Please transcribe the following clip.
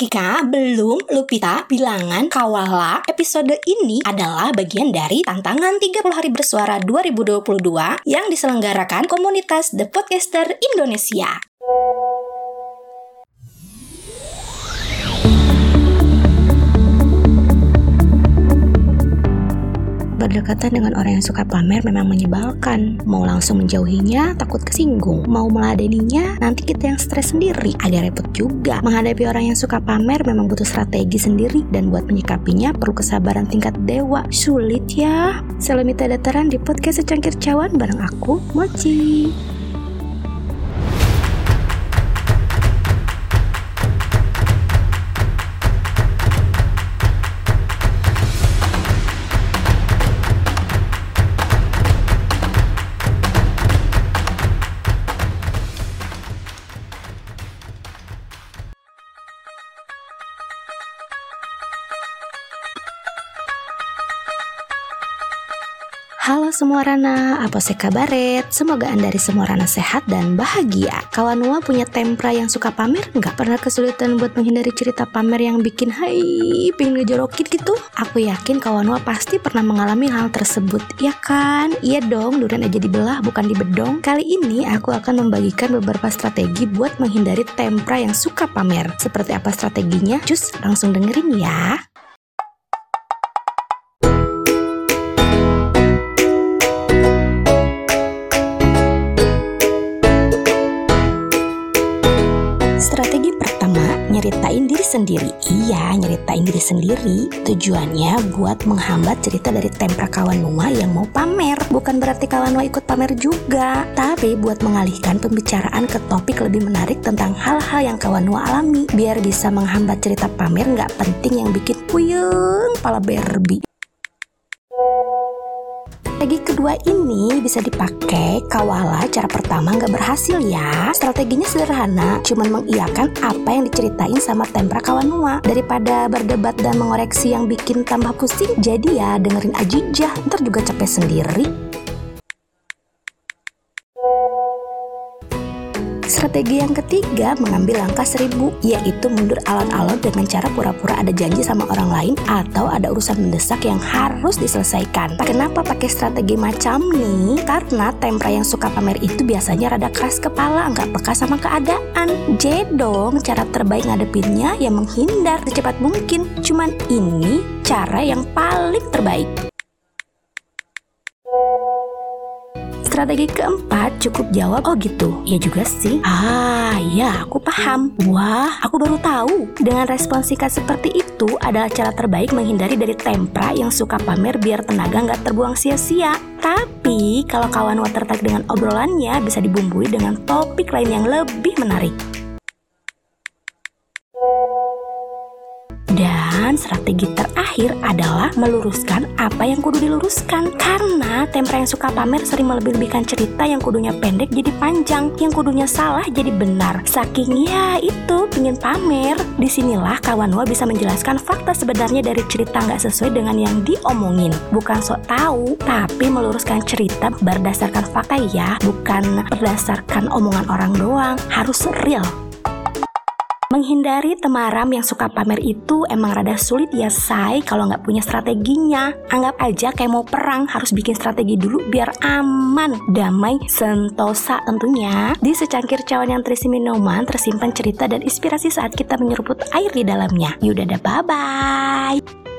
Akika, belum, Lupita, Bilangan, Kawala, episode ini adalah bagian dari tantangan 30 hari bersuara 2022 yang diselenggarakan komunitas The Podcaster Indonesia. Berdekatan dengan orang yang suka pamer memang menyebalkan. Mau langsung menjauhinya, takut kesinggung. Mau meladeninya, nanti kita yang stres sendiri. Agak repot juga. Menghadapi orang yang suka pamer memang butuh strategi sendiri dan buat menyikapinya perlu kesabaran tingkat dewa. Sulit ya. Selemita dataran di podcast secangkir cawan bareng aku, Mochi. Halo semua Rana, apa sih kabaret? Semoga Anda dari semua Rana sehat dan bahagia. Kawan Nua punya tempra yang suka pamer? Nggak pernah kesulitan buat menghindari cerita pamer yang bikin hai, pengen ngejorokin gitu? Aku yakin kawan Nua pasti pernah mengalami hal tersebut, ya kan? Iya dong, durian aja dibelah bukan dibedong. Kali ini aku akan membagikan beberapa strategi buat menghindari tempra yang suka pamer. Seperti apa strateginya? Cus, langsung dengerin ya. Sendiri. Iya, nyeritain diri sendiri. Tujuannya buat menghambat cerita dari tempra kawan Nua yang mau pamer. Bukan berarti kawan Nua ikut pamer juga, tapi buat mengalihkan pembicaraan ke topik lebih menarik tentang hal-hal yang kawan Nua alami. Biar bisa menghambat cerita pamer nggak penting yang bikin puyeng pala berbi. Strategi kedua ini bisa dipakai kawala cara pertama nggak berhasil ya. Strateginya sederhana, cuman mengiyakan apa yang diceritain sama tempra kawan Nua. Daripada berdebat dan mengoreksi yang bikin tambah pusing, jadi ya dengerin aja, ntar juga capek sendiri. Strategi yang ketiga mengambil langkah seribu, yaitu mundur alon-alon dengan cara pura-pura ada janji sama orang lain atau ada urusan mendesak yang harus diselesaikan. Kenapa pakai strategi macam nih? Karena tempra yang suka pamer itu biasanya rada keras kepala, nggak peka sama keadaan. Jedong, cara terbaik ngadepinnya ya menghindar secepat mungkin. Cuman ini cara yang paling terbaik. Strategi keempat cukup jawab oh gitu. Ya juga sih. Ah ya aku paham. Wah aku baru tahu. Dengan respon singkat seperti itu adalah cara terbaik menghindari dari tempra yang suka pamer biar tenaga nggak terbuang sia-sia. Tapi kalau kawan Wa tertarik dengan obrolannya bisa dibumbui dengan topik lain yang lebih menarik Dan strategi terakhir adalah meluruskan apa yang kudu diluruskan. Karena tempra yang suka pamer sering melebih-lebihkan cerita yang kudunya pendek jadi panjang Yang kudunya salah jadi benar. Saking ya itu pingin pamer. Di sinilah kawan Wa bisa menjelaskan fakta sebenarnya dari cerita nggak sesuai dengan yang diomongin. Bukan sok tahu, tapi meluruskan cerita berdasarkan fakta ya. Bukan berdasarkan omongan orang doang. Harus real Menghindari temaram yang suka pamer itu emang rada sulit ya say kalau nggak punya strateginya. Anggap aja kayak mau perang harus bikin strategi dulu biar aman, damai, sentosa tentunya. Di secangkir cawan yang terisi minuman tersimpan cerita dan inspirasi saat kita menyeruput air di dalamnya. Yaudah dah bye-bye.